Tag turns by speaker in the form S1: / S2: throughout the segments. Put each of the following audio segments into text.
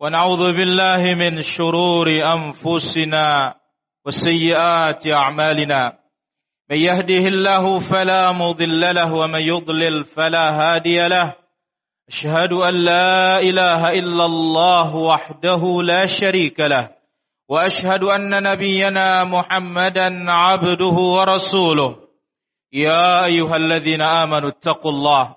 S1: ونعوذ بالله من شرور أنفسنا وسيئات أعمالنا. من يهده الله فلا مضل له ومن يضلل فلا هادي له. أشهد أن لا إله إلا الله وحده لا شريك له وأشهد أن نبينا محمدا عبده ورسوله. يا أيها الذين آمنوا اتقوا الله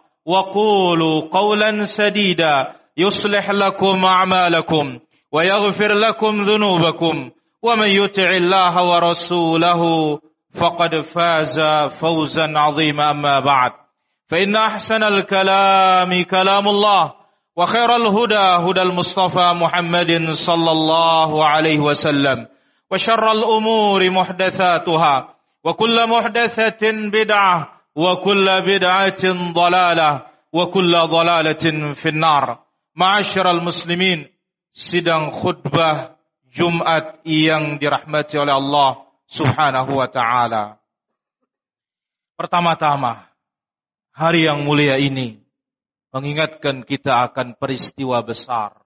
S1: وقولوا قولا سديدا. يصلح لكم أعمالكم ويغفر لكم ذنوبكم. ومن يطع الله ورسوله فقد فاز فوزا عظيما. أما بعد فإن أحسن الكلام كلام الله وخير الهدى هدى المصطفى محمد صلى الله عليه وسلم وشر الأمور محدثاتها وكل محدثة بدعة وكل بدعة ضلالة وكل ضلالة في النار معاشر المسلمين sidang khutbah Jumat yang dirahmati oleh Allah Subhanahu wa taala. Pertama-tama, hari yang mulia ini mengingatkan kita akan peristiwa besar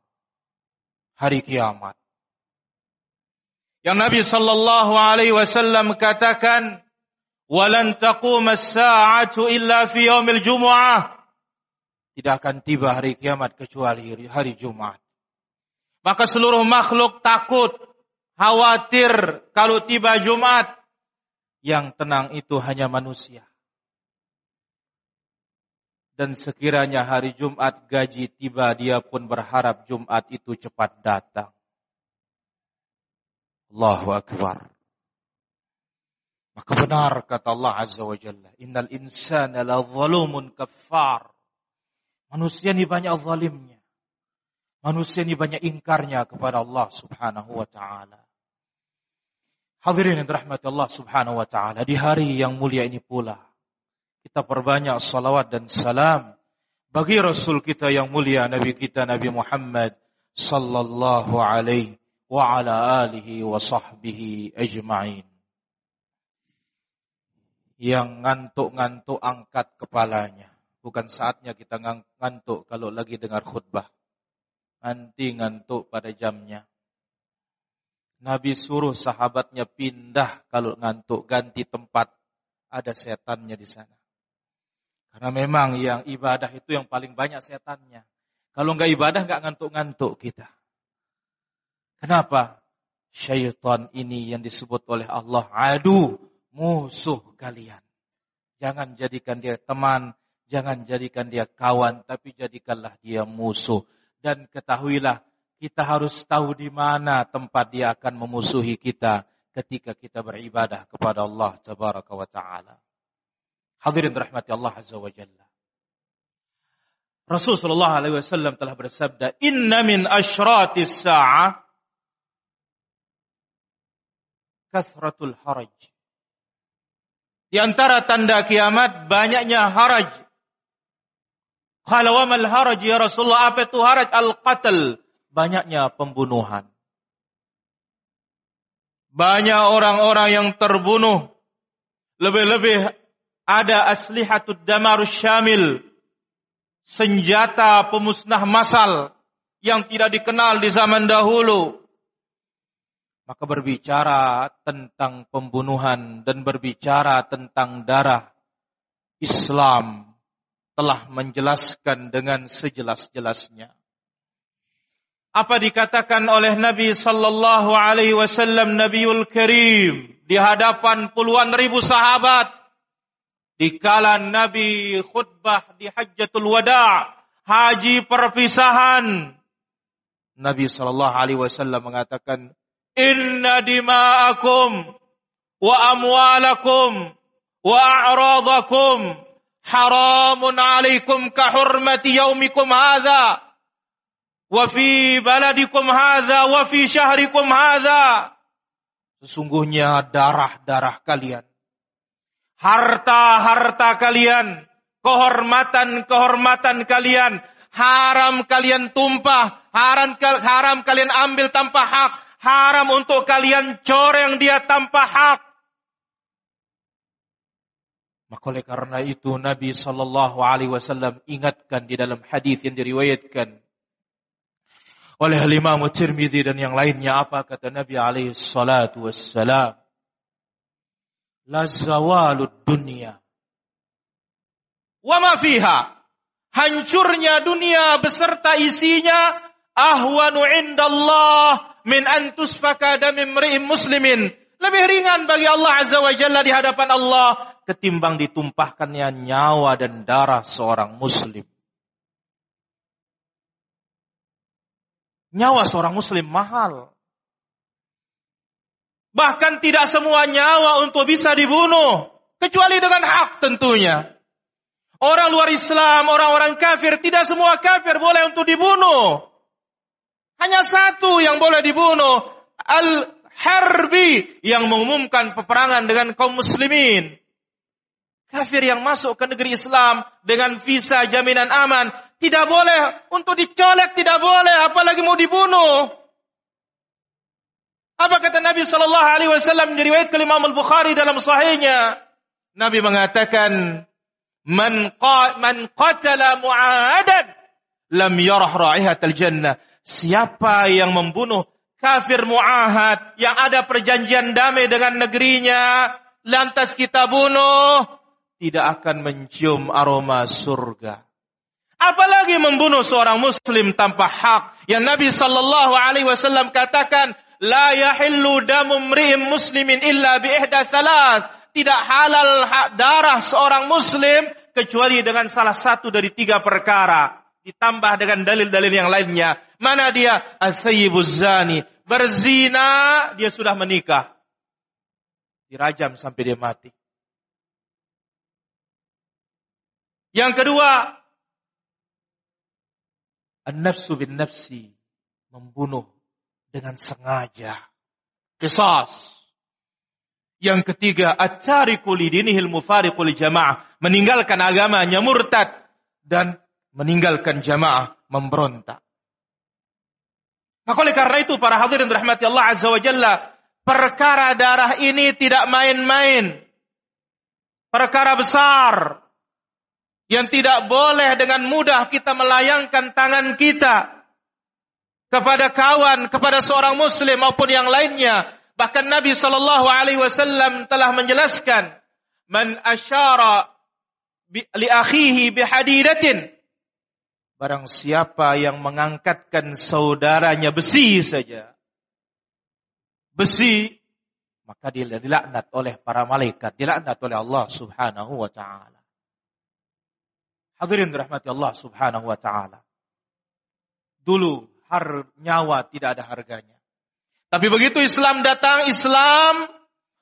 S1: hari kiamat. Yang Nabi sallallahu alaihi wasallam katakan Walan taqum as-sa'atu illa fi yaumil jumu'ah. Tidak akan tiba hari kiamat kecuali hari Jumat. Maka seluruh makhluk takut, khawatir kalau tiba Jumat. Yang tenang itu hanya manusia. Dan sekiranya hari Jumat gaji tiba, dia pun berharap Jumat itu cepat datang. Allahu Akbar. Maka kata Allah Azza wa Jalla, "Innal insana la zalumun kafar." Manusia ini banyak zalimnya. Manusia ini banyak ingkarnya kepada Allah Subhanahu wa taala. Hadirin yang dirahmati Allah Subhanahu wa taala, di hari yang mulia ini pula kita perbanyak salawat dan salam bagi Rasul kita yang mulia Nabi kita Nabi Muhammad sallallahu alaihi wa ala alihi wa sahbihi ajma'in yang ngantuk-ngantuk angkat kepalanya. Bukan saatnya kita ngantuk kalau lagi dengar khutbah. Nanti ngantuk pada jamnya. Nabi suruh sahabatnya pindah kalau ngantuk ganti tempat. Ada setannya di sana. Karena memang yang ibadah itu yang paling banyak setannya. Kalau nggak ibadah nggak ngantuk-ngantuk kita. Kenapa? Syaitan ini yang disebut oleh Allah adu musuh kalian. Jangan jadikan dia teman, jangan jadikan dia kawan, tapi jadikanlah dia musuh. Dan ketahuilah, kita harus tahu di mana tempat dia akan memusuhi kita ketika kita beribadah kepada Allah Tabaraka wa Ta'ala. Hadirin rahmati Allah Azza wa Jalla. Rasul sallallahu alaihi wasallam telah bersabda, "Inna min asyratis sa'ah kathratul haraj." Di antara tanda kiamat banyaknya haraj. Kalau mal haraj ya Rasulullah apa itu haraj al-qatl? Banyaknya pembunuhan. Banyak orang-orang yang terbunuh. Lebih-lebih ada aslihatud damarus syamil. Senjata pemusnah massal yang tidak dikenal di zaman dahulu maka berbicara tentang pembunuhan dan berbicara tentang darah Islam telah menjelaskan dengan sejelas-jelasnya. Apa dikatakan oleh Nabi sallallahu alaihi wasallam Nabiul Karim di hadapan puluhan ribu sahabat. Dikala Nabi khutbah di Hajjatul Wada, haji perpisahan. Nabi Shallallahu Alaihi Wasallam mengatakan, Inna dima'akum wa amwalakum wa a'radakum haramun alaikum kahurmati yaumikum hadha wa fi baladikum hadha wa fi syahrikum hadha. Sesungguhnya darah-darah kalian harta-harta kalian kehormatan-kehormatan kalian haram kalian tumpah haram haram kalian ambil tanpa hak haram untuk kalian coreng dia tanpa hak. Maka oleh karena itu Nabi Shallallahu Alaihi Wasallam ingatkan di dalam hadis yang diriwayatkan oleh Imam Tirmidzi dan yang lainnya apa kata Nabi alaihi salatu wassalam? La zawalud dunya. Wa ma fiha? Hancurnya dunia beserta isinya ahwanu indallah min an tusfaka damim muslimin lebih ringan bagi Allah Azza wa Jalla di hadapan Allah ketimbang ditumpahkannya nyawa dan darah seorang muslim. Nyawa seorang muslim mahal. Bahkan tidak semua nyawa untuk bisa dibunuh. Kecuali dengan hak tentunya. Orang luar Islam, orang-orang kafir, tidak semua kafir boleh untuk dibunuh. Hanya satu yang boleh dibunuh. Al-Harbi yang mengumumkan peperangan dengan kaum muslimin. Kafir yang masuk ke negeri Islam dengan visa jaminan aman tidak boleh untuk dicolek, tidak boleh, apalagi mau dibunuh. Apa kata Nabi Shallallahu Alaihi Wasallam diriwayat ke Imam Al Bukhari dalam sahihnya? Nabi mengatakan, "Man qa man qatala mu'ahadan lam yarah ra'ihatal jannah." Siapa yang membunuh kafir mu'ahad yang ada perjanjian damai dengan negerinya, lantas kita bunuh, tidak akan mencium aroma surga. Apalagi membunuh seorang muslim tanpa hak. Yang Nabi sallallahu alaihi wasallam katakan, la yahillu damu muslimin illa bi ihda. Tidak halal darah seorang muslim kecuali dengan salah satu dari tiga perkara. Ditambah dengan dalil-dalil yang lainnya. Mana dia? Al-thayyibuz zani. Berzina, dia sudah menikah. Dirajam sampai dia mati. Yang kedua, an-nafsu bin nafsi, membunuh dengan sengaja. Kisas. Yang ketiga, at-tariku lidinihil mufariqu jamaah, meninggalkan agamanya murtad dan meninggalkan jamaah memberontak. Maka oleh karena itu para hadirin rahmati Allah Azza wa Jalla, perkara darah ini tidak main-main. Perkara besar yang tidak boleh dengan mudah kita melayangkan tangan kita kepada kawan, kepada seorang muslim maupun yang lainnya. Bahkan Nabi Shallallahu alaihi wasallam telah menjelaskan, "Man asyara li akhihi bihadidatin" Barang siapa yang mengangkatkan saudaranya besi saja. Besi maka dilaknat oleh para malaikat, dilaknat oleh Allah Subhanahu wa taala. Hadirin rahmati Allah subhanahu wa ta'ala. Dulu har nyawa tidak ada harganya. Tapi begitu Islam datang, Islam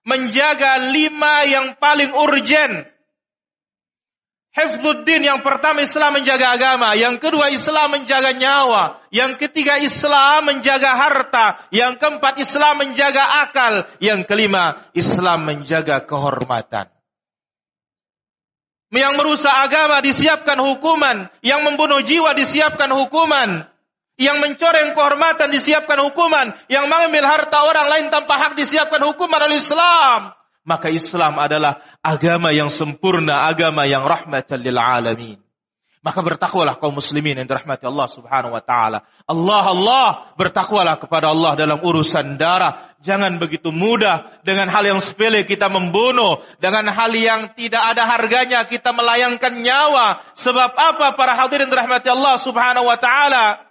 S1: menjaga lima yang paling urgen. Hifzuddin yang pertama Islam menjaga agama, yang kedua Islam menjaga nyawa, yang ketiga Islam menjaga harta, yang keempat Islam menjaga akal, yang kelima Islam menjaga kehormatan. Yang merusak agama disiapkan hukuman. Yang membunuh jiwa disiapkan hukuman. Yang mencoreng kehormatan disiapkan hukuman. Yang mengambil harta orang lain tanpa hak disiapkan hukuman oleh Islam. Maka Islam adalah agama yang sempurna, agama yang rahmatan lil alamin. Maka bertakwalah kaum muslimin yang dirahmati Allah Subhanahu wa taala. Allah Allah, bertakwalah kepada Allah dalam urusan darah. Jangan begitu mudah dengan hal yang sepele kita membunuh, dengan hal yang tidak ada harganya kita melayangkan nyawa. Sebab apa para hadirin dirahmati Allah Subhanahu wa taala?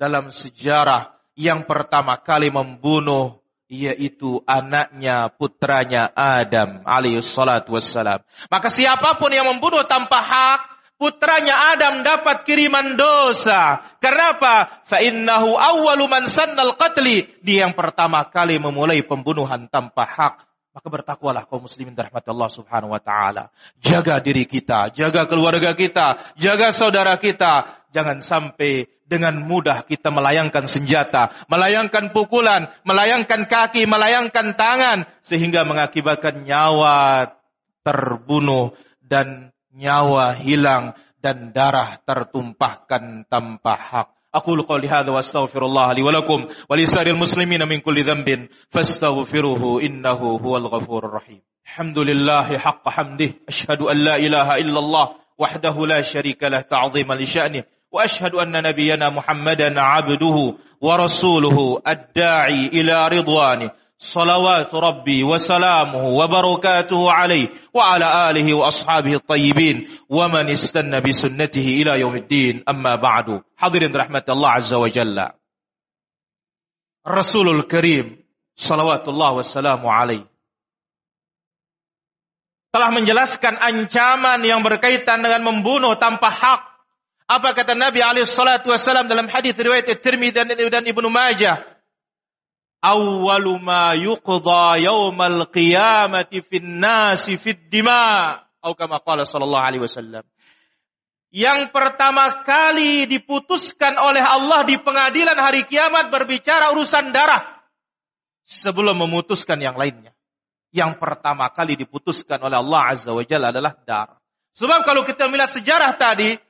S1: Dalam sejarah yang pertama kali membunuh yaitu anaknya putranya Adam alaihi salatu wassalam. Maka siapa pun yang membunuh tanpa hak, putranya Adam dapat kiriman dosa. Kenapa? Fa innahu awwalu man sannal qatli. Dia yang pertama kali memulai pembunuhan tanpa hak. Maka bertakwalah kaum muslimin rahmat Allah subhanahu wa ta'ala. Jaga diri kita, jaga keluarga kita, jaga saudara kita. Jangan sampai dengan mudah kita melayangkan senjata, melayangkan pukulan, melayangkan kaki, melayangkan tangan, sehingga mengakibatkan nyawa terbunuh dan nyawa hilang dan darah tertumpahkan tanpa hak. Aku قولي هذا وأستغفر الله لي ولكم ولسائر المسلمين من كل ذنب فاستغفروه إنه هو الغفور الرحيم الحمد لله حق حمده أشهد أن لا إله إلا الله وحده لا شريك له تعظيما لشأنه وأشهد أن نبينا محمدا عبده ورسوله الداعي إلى رضوانه صلوات ربي وسلامه وبركاته عليه وعلى آله وأصحابه الطيبين ومن استنى بسنته إلى يوم الدين أما بعد حضر رحمة الله عز وجل الرسول الكريم صلوات الله والسلام عليه telah menjelaskan ancaman yang berkaitan dengan membunuh tanpa hak. Apa kata Nabi alaihi wasallam dalam hadis riwayat At-Tirmidzi dan Ibnu Majah awwalu ma yuqda yaumal qiyamati fin nasi fid dima atau kama qala sallallahu alaihi wasallam yang pertama kali diputuskan oleh Allah di pengadilan hari kiamat berbicara urusan darah sebelum memutuskan yang lainnya. Yang pertama kali diputuskan oleh Allah Azza wa Jalla adalah darah. Sebab kalau kita melihat sejarah tadi,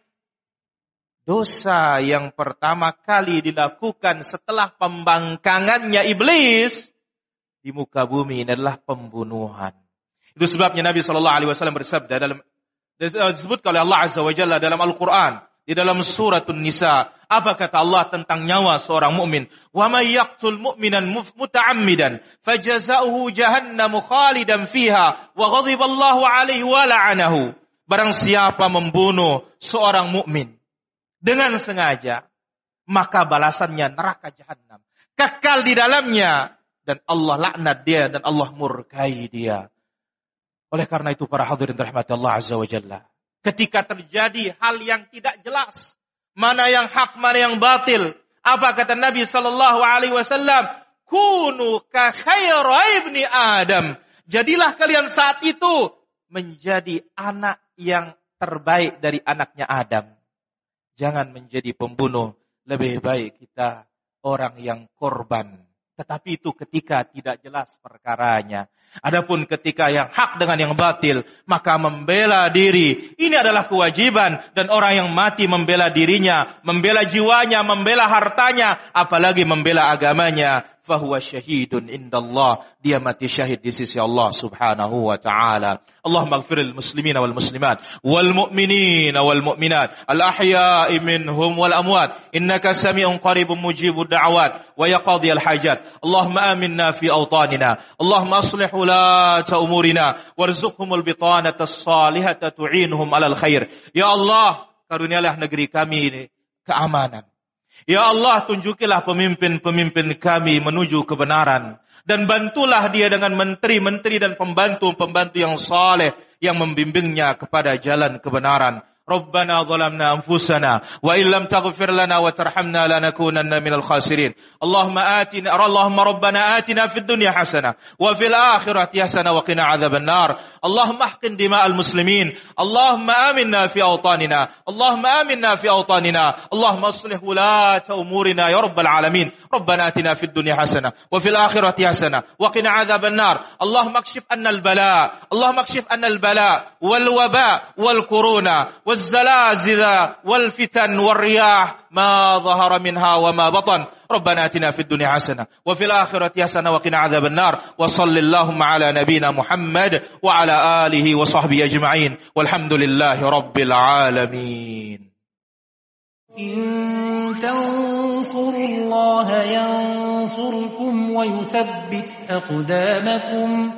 S1: Dosa yang pertama kali dilakukan setelah pembangkangannya iblis di muka bumi ini adalah pembunuhan. Itu sebabnya Nabi Shallallahu Alaihi Wasallam bersabda dalam disebut oleh Allah Azza wa Jalla dalam Al-Quran di dalam surat Nisa apa kata Allah tentang nyawa seorang mukmin wa may yaqtul mu'minan muta'ammidan fajazauhu jahannam khalidan fiha wa ghadiba Allahu alaihi wa la'anahu barang siapa membunuh seorang mukmin dengan sengaja, maka balasannya neraka jahanam. Kekal di dalamnya dan Allah laknat dia dan Allah murkai dia. Oleh karena itu para hadirin rahmati Allah Azza wa Jalla. Ketika terjadi hal yang tidak jelas, mana yang hak, mana yang batil, apa kata Nabi sallallahu alaihi wasallam? Kunu ka ibni Adam. Jadilah kalian saat itu menjadi anak yang terbaik dari anaknya Adam. Jangan menjadi pembunuh. Lebih baik kita orang yang korban. Tetapi itu ketika tidak jelas perkaranya. Adapun ketika yang hak dengan yang batil, maka membela diri. Ini adalah kewajiban dan orang yang mati membela dirinya, membela jiwanya, membela hartanya, apalagi membela agamanya فهو شهيد عند الله. دي متي شهيد الله سبحانه وتعالى اللهم اغفر للمسلمين والمسلمات والمؤمنين والمؤمنات الأحياء منهم والأموات إنك سميع قريب مجيب الدعوات ويقضي الحاجات اللهم آمنا في أوطاننا اللهم أصلح ولاة أمورنا وارزقهم البطانة الصالحة تعينهم على الخير يا الله كرني الله نجري كامين كأمانا Ya Allah tunjukilah pemimpin-pemimpin kami menuju kebenaran. Dan bantulah dia dengan menteri-menteri dan pembantu-pembantu yang saleh yang membimbingnya kepada jalan kebenaran. ربنا ظلمنا أنفسنا وإن لم تغفر لنا وترحمنا لنكونن من الخاسرين. اللهم آتنا اللهم ربنا آتنا في الدنيا حسنة وفي الآخرة حسنة وقنا عذاب النار. اللهم أحقن دماء المسلمين. اللهم آمنا في أوطاننا. اللهم آمنا في أوطاننا. اللهم أصلح ولاة أمورنا يا رب العالمين. ربنا آتنا في الدنيا حسنة وفي الآخرة حسنة وقنا عذاب النار. اللهم اكشف أن البلاء اللهم اكشف أن البلاء والوباء والكورونا والزلازل والفتن والرياح ما ظهر منها وما بطن. ربنا آتنا في الدنيا حسنة وفي الآخرة حسنة وقنا عذاب النار. وصل اللهم على نبينا محمد وعلى آله وصحبه أجمعين. والحمد لله رب العالمين.
S2: إن تنصروا الله ينصركم ويثبت أقدامكم.